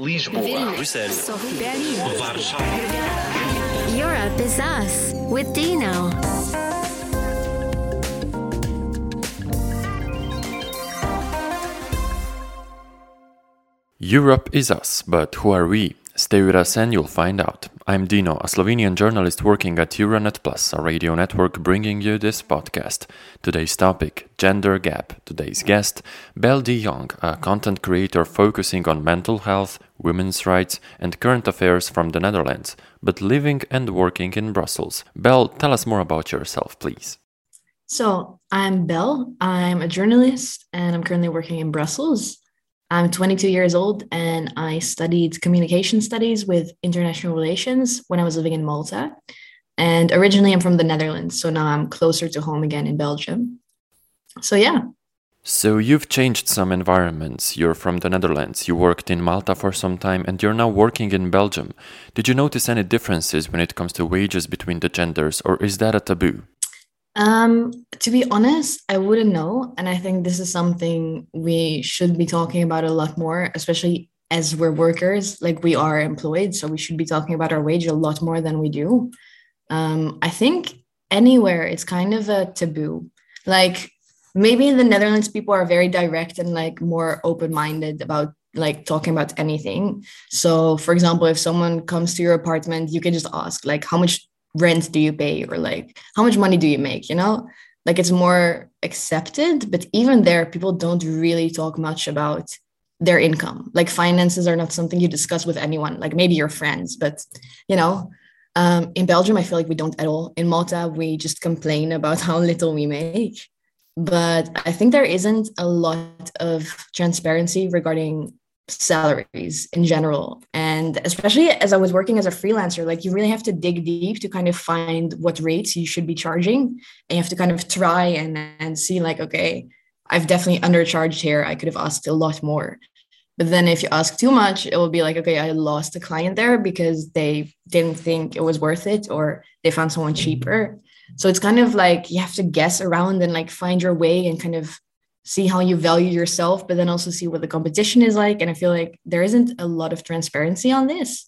Lisboa, Bruxelles, Berlin. Europe is us with Dino. Europe is us, but who are we? Stay with us and you'll find out. I'm Dino, a Slovenian journalist working at Euranet Plus, a radio network bringing you this podcast. Today's topic gender gap. Today's guest, Belle de Jong, a content creator focusing on mental health, women's rights, and current affairs from the Netherlands, but living and working in Brussels. Belle, tell us more about yourself, please. So, I'm Belle. I'm a journalist and I'm currently working in Brussels. I'm 22 years old and I studied communication studies with international relations when I was living in Malta. And originally, I'm from the Netherlands. So now I'm closer to home again in Belgium. So, yeah. So, you've changed some environments. You're from the Netherlands, you worked in Malta for some time, and you're now working in Belgium. Did you notice any differences when it comes to wages between the genders, or is that a taboo? Um, to be honest, I wouldn't know. And I think this is something we should be talking about a lot more, especially as we're workers, like we are employed. So we should be talking about our wage a lot more than we do. Um, I think anywhere it's kind of a taboo. Like maybe in the Netherlands, people are very direct and like more open minded about like talking about anything. So, for example, if someone comes to your apartment, you can just ask, like, how much rent do you pay or like how much money do you make you know? Like it's more accepted but even there people don't really talk much about their income. Like finances are not something you discuss with anyone like maybe your friends but you know um, in belgium i feel like we don't at all. In malta we just complain about how little we make. But i think there isn't a lot of transparency regarding salaries in general. And especially as i was working as a freelancer like you really have to dig deep to kind of find what rates you should be charging. And you have to kind of try and and see like okay i've definitely undercharged here. I could have asked a lot more. But then if you ask too much it will be like okay i lost a client there because they didn't think it was worth it or they found someone mm-hmm. cheaper. So it's kind of like you have to guess around and like find your way and kind of see how you value yourself, but then also see what the competition is like. And I feel like there isn't a lot of transparency on this.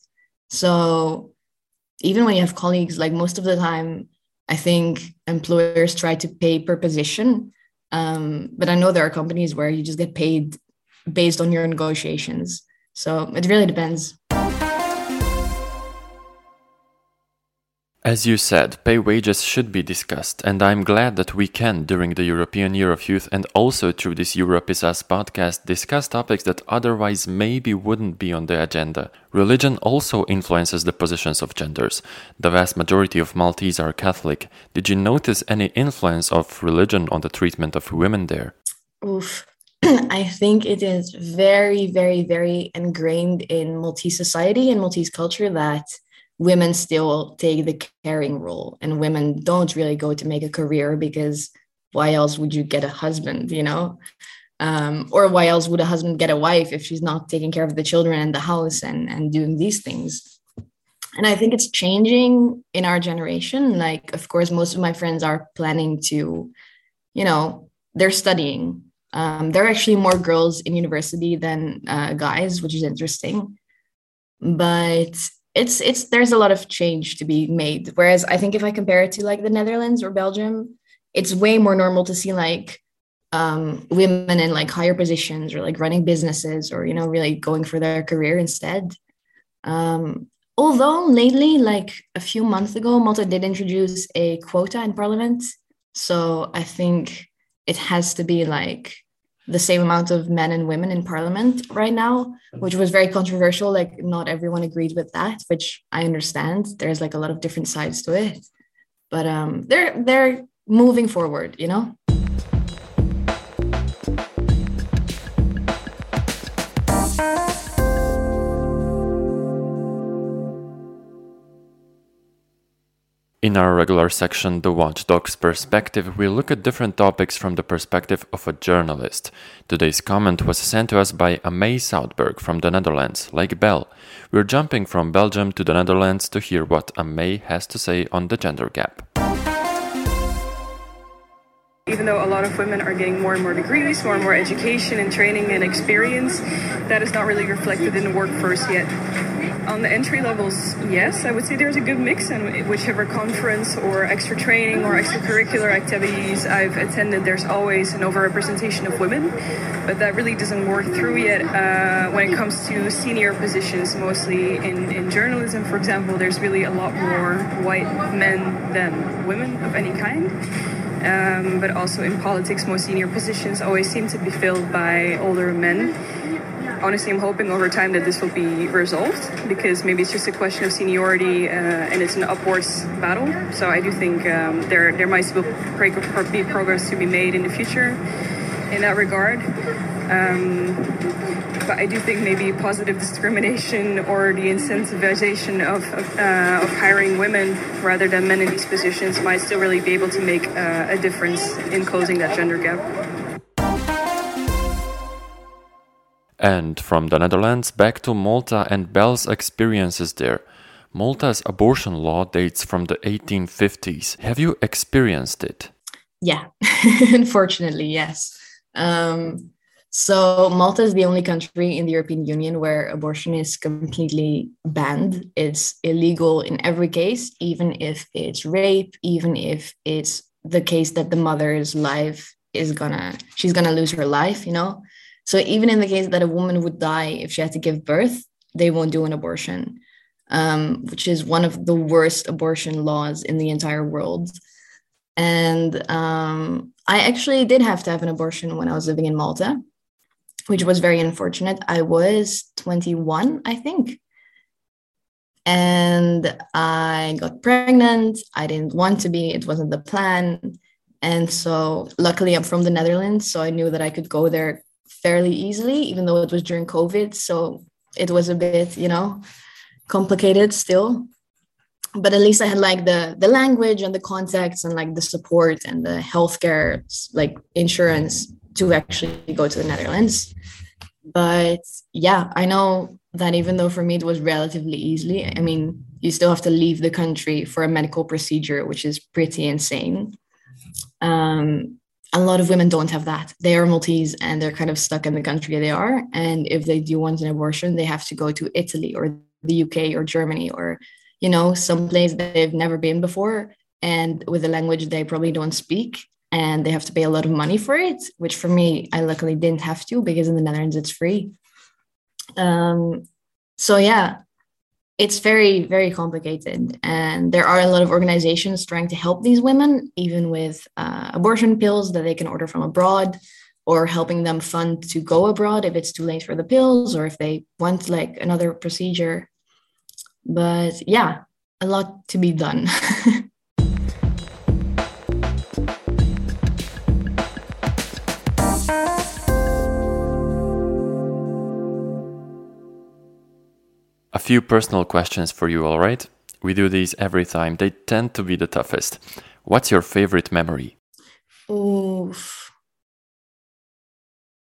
So even when you have colleagues, like most of the time, I think employers try to pay per position. Um, but I know there are companies where you just get paid based on your negotiations. So it really depends. As you said, pay wages should be discussed, and I'm glad that we can, during the European Year of Youth and also through this Europe is Us podcast, discuss topics that otherwise maybe wouldn't be on the agenda. Religion also influences the positions of genders. The vast majority of Maltese are Catholic. Did you notice any influence of religion on the treatment of women there? Oof. I think it is very, very, very ingrained in Maltese society and Maltese culture that women still take the caring role and women don't really go to make a career because why else would you get a husband you know? Um, or why else would a husband get a wife if she's not taking care of the children and the house and and doing these things? And i think it's changing in our generation. Like of course most of my friends are planning to you know they're studying. Um, there are actually more girls in university than uh, guys which is interesting. But it's it's there's a lot of change to be made. Whereas i think if i compare it to like the netherlands or belgium it's way more normal to see like um, women in like higher positions or like running businesses or you know really going for their career instead. Um, although lately like a few months ago malta did introduce a quota in parliament. So i think it has to be like the same amount of men and women in parliament right now, which was very controversial. Like not everyone agreed with that, which I understand. There's like a lot of different sides to it. But um they're they're moving forward, you know? In our regular section, The Watchdog's Perspective, we look at different topics from the perspective of a journalist. Today's comment was sent to us by Amay Soutberg from the Netherlands, like Belle. We're jumping from Belgium to the Netherlands to hear what Amay has to say on the gender gap. Even though a lot of women are getting more and more degrees, more and more education and training and experience, that is not really reflected in the workforce yet. On the entry levels, yes, I would say there's a good mix, and whichever conference or extra training or extracurricular activities I've attended, there's always an overrepresentation of women, but that really doesn't work through yet uh, when it comes to senior positions, mostly in, in journalism, for example, there's really a lot more white men than women of any kind. Um, but also in politics, most senior positions always seem to be filled by older men honestly, I'm hoping over time that this will be resolved because maybe it's just a question of seniority uh, and it's an upwards battle. So I do think um, there there might still be progress to be made in the future in that regard. Um, but I do think maybe positive discrimination or the incentivization of, of, uh, of, hiring women rather than men in these positions might still really be able to make uh, a difference in closing that gender gap. And from the Netherlands back to Malta and Belle's experiences there. Malta's abortion law dates from the 1850s. Have you experienced it? Yeah, unfortunately, yes. Um, so Malta is the only country in the European Union where abortion is completely banned. It's illegal in every case, even if it's rape, even if it's the case that the mother's life is gonna she's gonna lose her life, you know. So even in the case that a woman would die if she had to give birth, they won't do an abortion, um, which is one of the worst abortion laws in the entire world. And um, I actually did have to have an abortion when I was living in Malta, which was very unfortunate. I was 21, I think. And I got pregnant. I didn't want to be, it wasn't the plan. And so, luckily, I'm from the Netherlands. So I knew that I could go there fairly easily, even though it was during COVID. So it was a bit, you know, complicated still. But at least I had like the the language and the contacts and like the support and the healthcare like insurance to actually go to the Netherlands. But yeah, I know that even though for me it was relatively easily, I mean, you still have to leave the country for a medical procedure, which is pretty insane. Um, a lot of women don't have that. They are Maltese and they're kind of stuck in the country they are. And if they do want an abortion, they have to go to Italy or the UK or Germany or, you know, some place they've never been before. And with a language they probably don't speak. And they have to pay a lot of money for it, which for me, I luckily didn't have to because in the Netherlands it's free. Um, so yeah, it's very very complicated. And there are a lot of organizations trying to help these women even with uh, abortion pills that they can order from abroad or helping them fund to go abroad if it's too late for the pills or if they want like another procedure. But yeah a lot to be done few personal questions for you, alright? We do these every time. They tend to be the toughest. What's your favorite memory? Oof.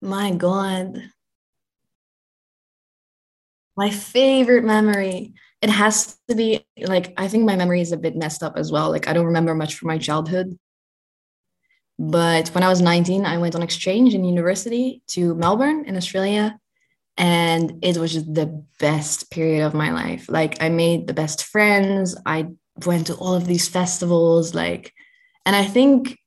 My God. My favorite memory. It has to be like, I think my memory is a bit messed up as well. Like, I don't remember much from my childhood. But when I was 19, I went on exchange in university to Melbourne in Australia and it was just the best period of my life. Like i made the best friends. I went to all of these festivals like and i think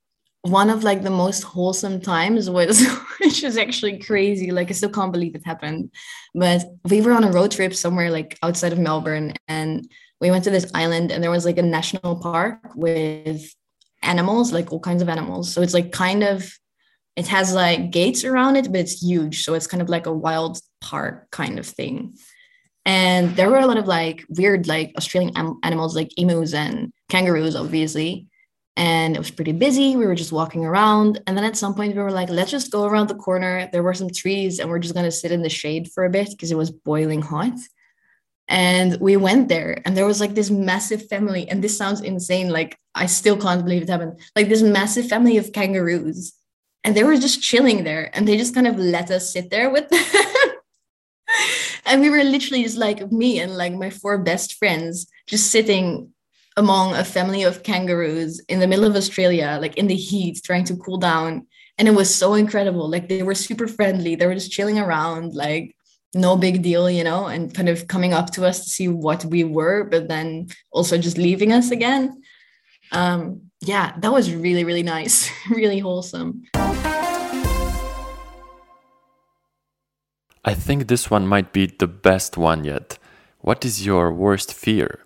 one of like the most wholesome times was which is actually crazy. Like i still can't believe it happened. But we were on a road trip somewhere like outside of melbourne and we went to this island and there was like a national park with animals like all kinds of animals. So it's like kind of it has like gates around it, but it's huge. So it's kind of like a wild park kind of thing. And there were a lot of like weird, like Australian am- animals, like emus and kangaroos, obviously. And it was pretty busy. We were just walking around. And then at some point, we were like, let's just go around the corner. There were some trees, and we're just going to sit in the shade for a bit because it was boiling hot. And we went there, and there was like this massive family. And this sounds insane. Like, I still can't believe it happened. Like, this massive family of kangaroos and they were just chilling there and they just kind of let us sit there with them and we were literally just like me and like my four best friends just sitting among a family of kangaroos in the middle of Australia, like in the heat, trying to cool down. And it was so incredible. Like they were super friendly. They were just chilling around, like no big deal, you know, and kind of coming up to us to see what we were, but then also just leaving us again. Um, yeah, that was really, really nice, really wholesome. I think this one might be the best one yet. What is your worst fear?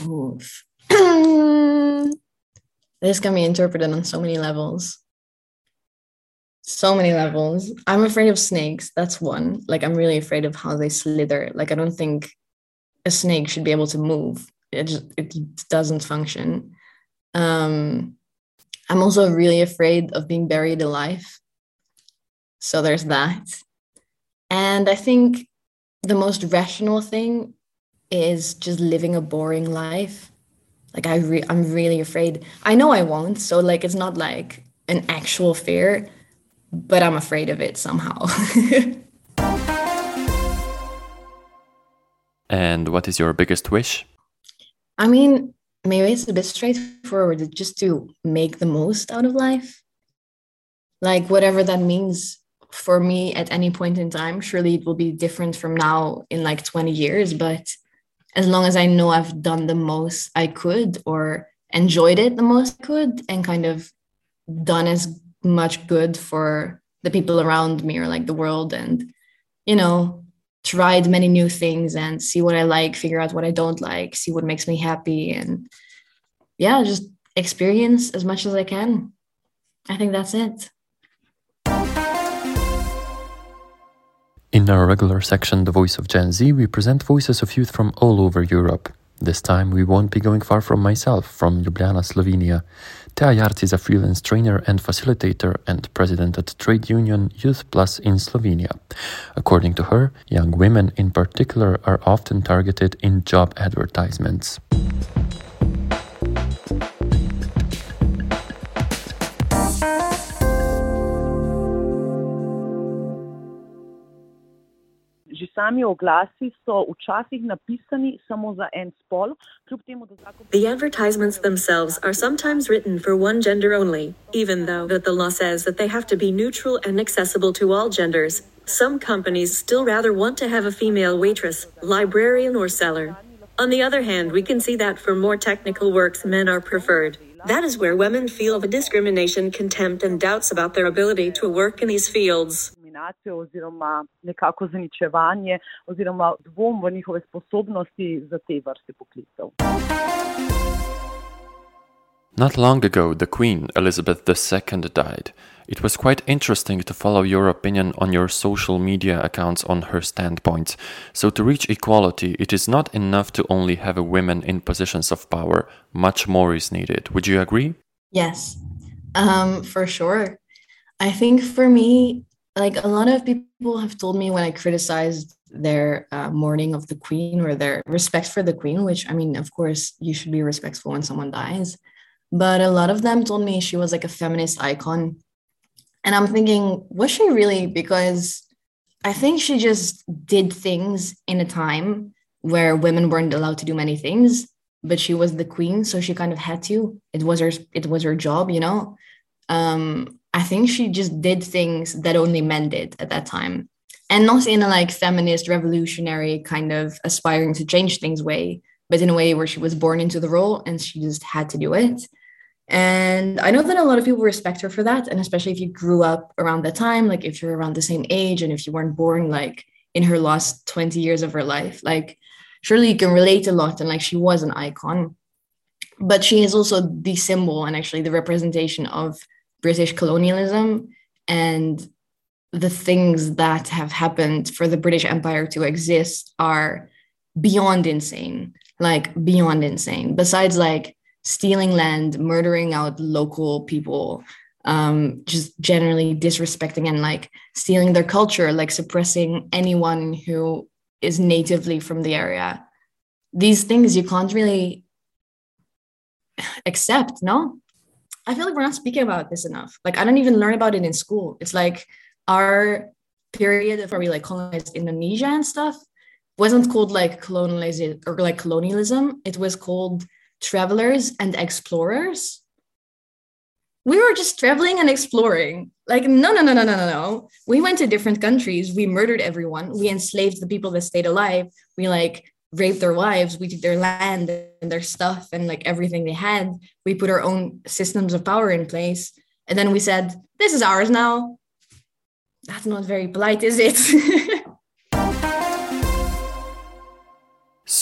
Oof. this can be interpreted on so many levels. So many levels. I'm afraid of snakes. That's one. Like, I'm really afraid of how they slither. Like, I don't think a snake should be able to move. It just it doesn't function. Um, I'm also really afraid of being buried alive. So there's that. And I think the most rational thing is just living a boring life. Like I re- I'm really afraid. I know I won't, so like it's not like an actual fear, but I'm afraid of it somehow. and what is your biggest wish? I mean, maybe it's a bit straightforward, just to make the most out of life. Like whatever that means for me at any point in time. Surely it will be different from now in like 20 years, but as long as I know I've done the most I could or enjoyed it the most I could and kind of done as much good for the people around me or like the world and you know tried many new things and see what I like, figure out what I don't like, see what makes me happy and yeah, just experience as much as I can. I think that's it. In our regular section, The Voice of Gen Z, we present voices of youth from all over Europe. This time, we won't be going far from myself, from Ljubljana, Slovenia. Tea Jarc is a freelance trainer and facilitator and president at trade union Youth Plus in Slovenia. According to her, young women in particular are often targeted in job advertisements. Že sami oglasi so včasih napisani samo za en spol. The advertisements themselves are sometimes written for one gender only, even though that the law says that they have to be neutral and accessible to all genders. Some companies still rather want to have a female waitress, librarian, or seller. On the other hand, we can see that for more technical works, men are preferred. That is where women feel the discrimination, contempt, and doubts about their ability to work in these fields. Diskriminacijo oziroma nekako zaničevanje oziroma dvom v njihove sposobnosti za te vrste poklicev. Not long ago, the Queen, Elizabeth II, died. It was quite interesting to follow your opinion on your social media accounts on her standpoints. So, to reach equality, it is not enough to only have women in positions of power, much more is needed. Would you agree? Yes, um, for sure. I think for me, like a lot of people have told me when I criticized their uh, mourning of the queen or their respect for the queen, which I mean, of course, you should be respectful when someone dies. But a lot of them told me she was like a feminist icon. And I'm thinking, was she really? Because I think she just did things in a time where women weren't allowed to do many things, but she was the queen, so she kind of had to. It was her it was her job, you know. Um, I think she just did things that only men did at that time. And not in a like feminist, revolutionary kind of aspiring to change things way, but in a way where she was born into the role and she just had to do it. And I know that a lot of people respect her for that. And especially if you grew up around that time, like if you're around the same age and if you weren't born like in her last 20 years of her life, like surely you can relate a lot. And like she was an icon. But she is also the symbol and actually the representation of British colonialism and the things that have happened for the British Empire to exist are beyond insane, like beyond insane. Besides, like stealing land, murdering out local people, um, just generally disrespecting and like stealing their culture, like suppressing anyone who is natively from the area. These things you can't really accept, no? I feel like we're not speaking about this enough. Like I don't even learn about it in school. It's like our period of where we like colonized Indonesia and stuff wasn't called like colonialism or like colonialism. It was called travelers and explorers. We were just traveling and exploring. Like, no, no, no, no, no, no, no. We went to different countries. We murdered everyone. We enslaved the people that stayed alive. We like raped their wives. We took their land and their stuff and like everything they had. We put our own systems of power in place. And then we said, this is ours now. That's not very polite, is it?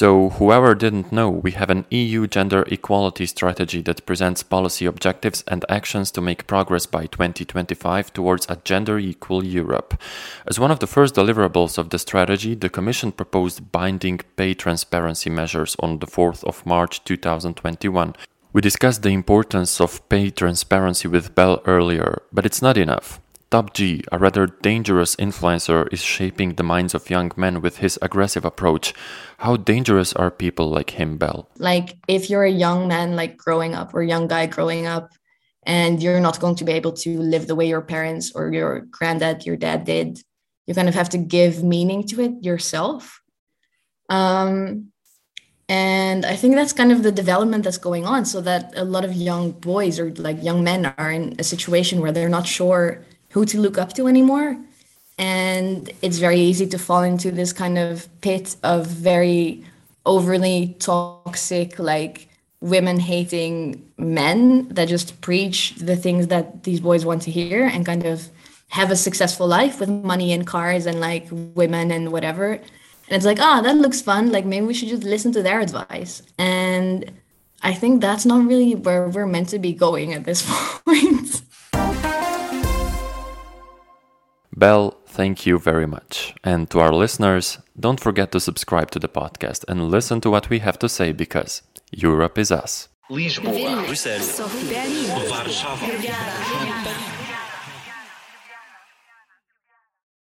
So, whoever didn't know, we have an EU gender equality strategy that presents policy objectives and actions to make progress by 2025 towards a gender equal Europe. As one of the first deliverables of the strategy, the Commission proposed binding pay transparency measures on the 4th of March 2021. We discussed the importance of pay transparency with Belle earlier, but it's not enough. Top G, a rather dangerous influencer, is shaping the minds of young men with his aggressive approach. How dangerous are people like him, Belle? Like, if you're a young man, like growing up, or young guy growing up, and you're not going to be able to live the way your parents or your granddad, your dad did, you kind of have to give meaning to it yourself. Um, and I think that's kind of the development that's going on, so that a lot of young boys or like young men are in a situation where they're not sure who to look up to anymore. And it's very easy to fall into this kind of pit of very overly toxic, like women hating men that just preach the things that these boys want to hear and kind of have a successful life with money and cars and like women and whatever. And it's like, ah, oh, that looks fun. Like maybe we should just listen to their advice. And I think that's not really where we're meant to be going at this point. Belle, thank you very much. And to our listeners, don't forget to subscribe to the podcast and listen to what we have to say because Europe is us. Lisboa, Bruxelas, Varsóvia,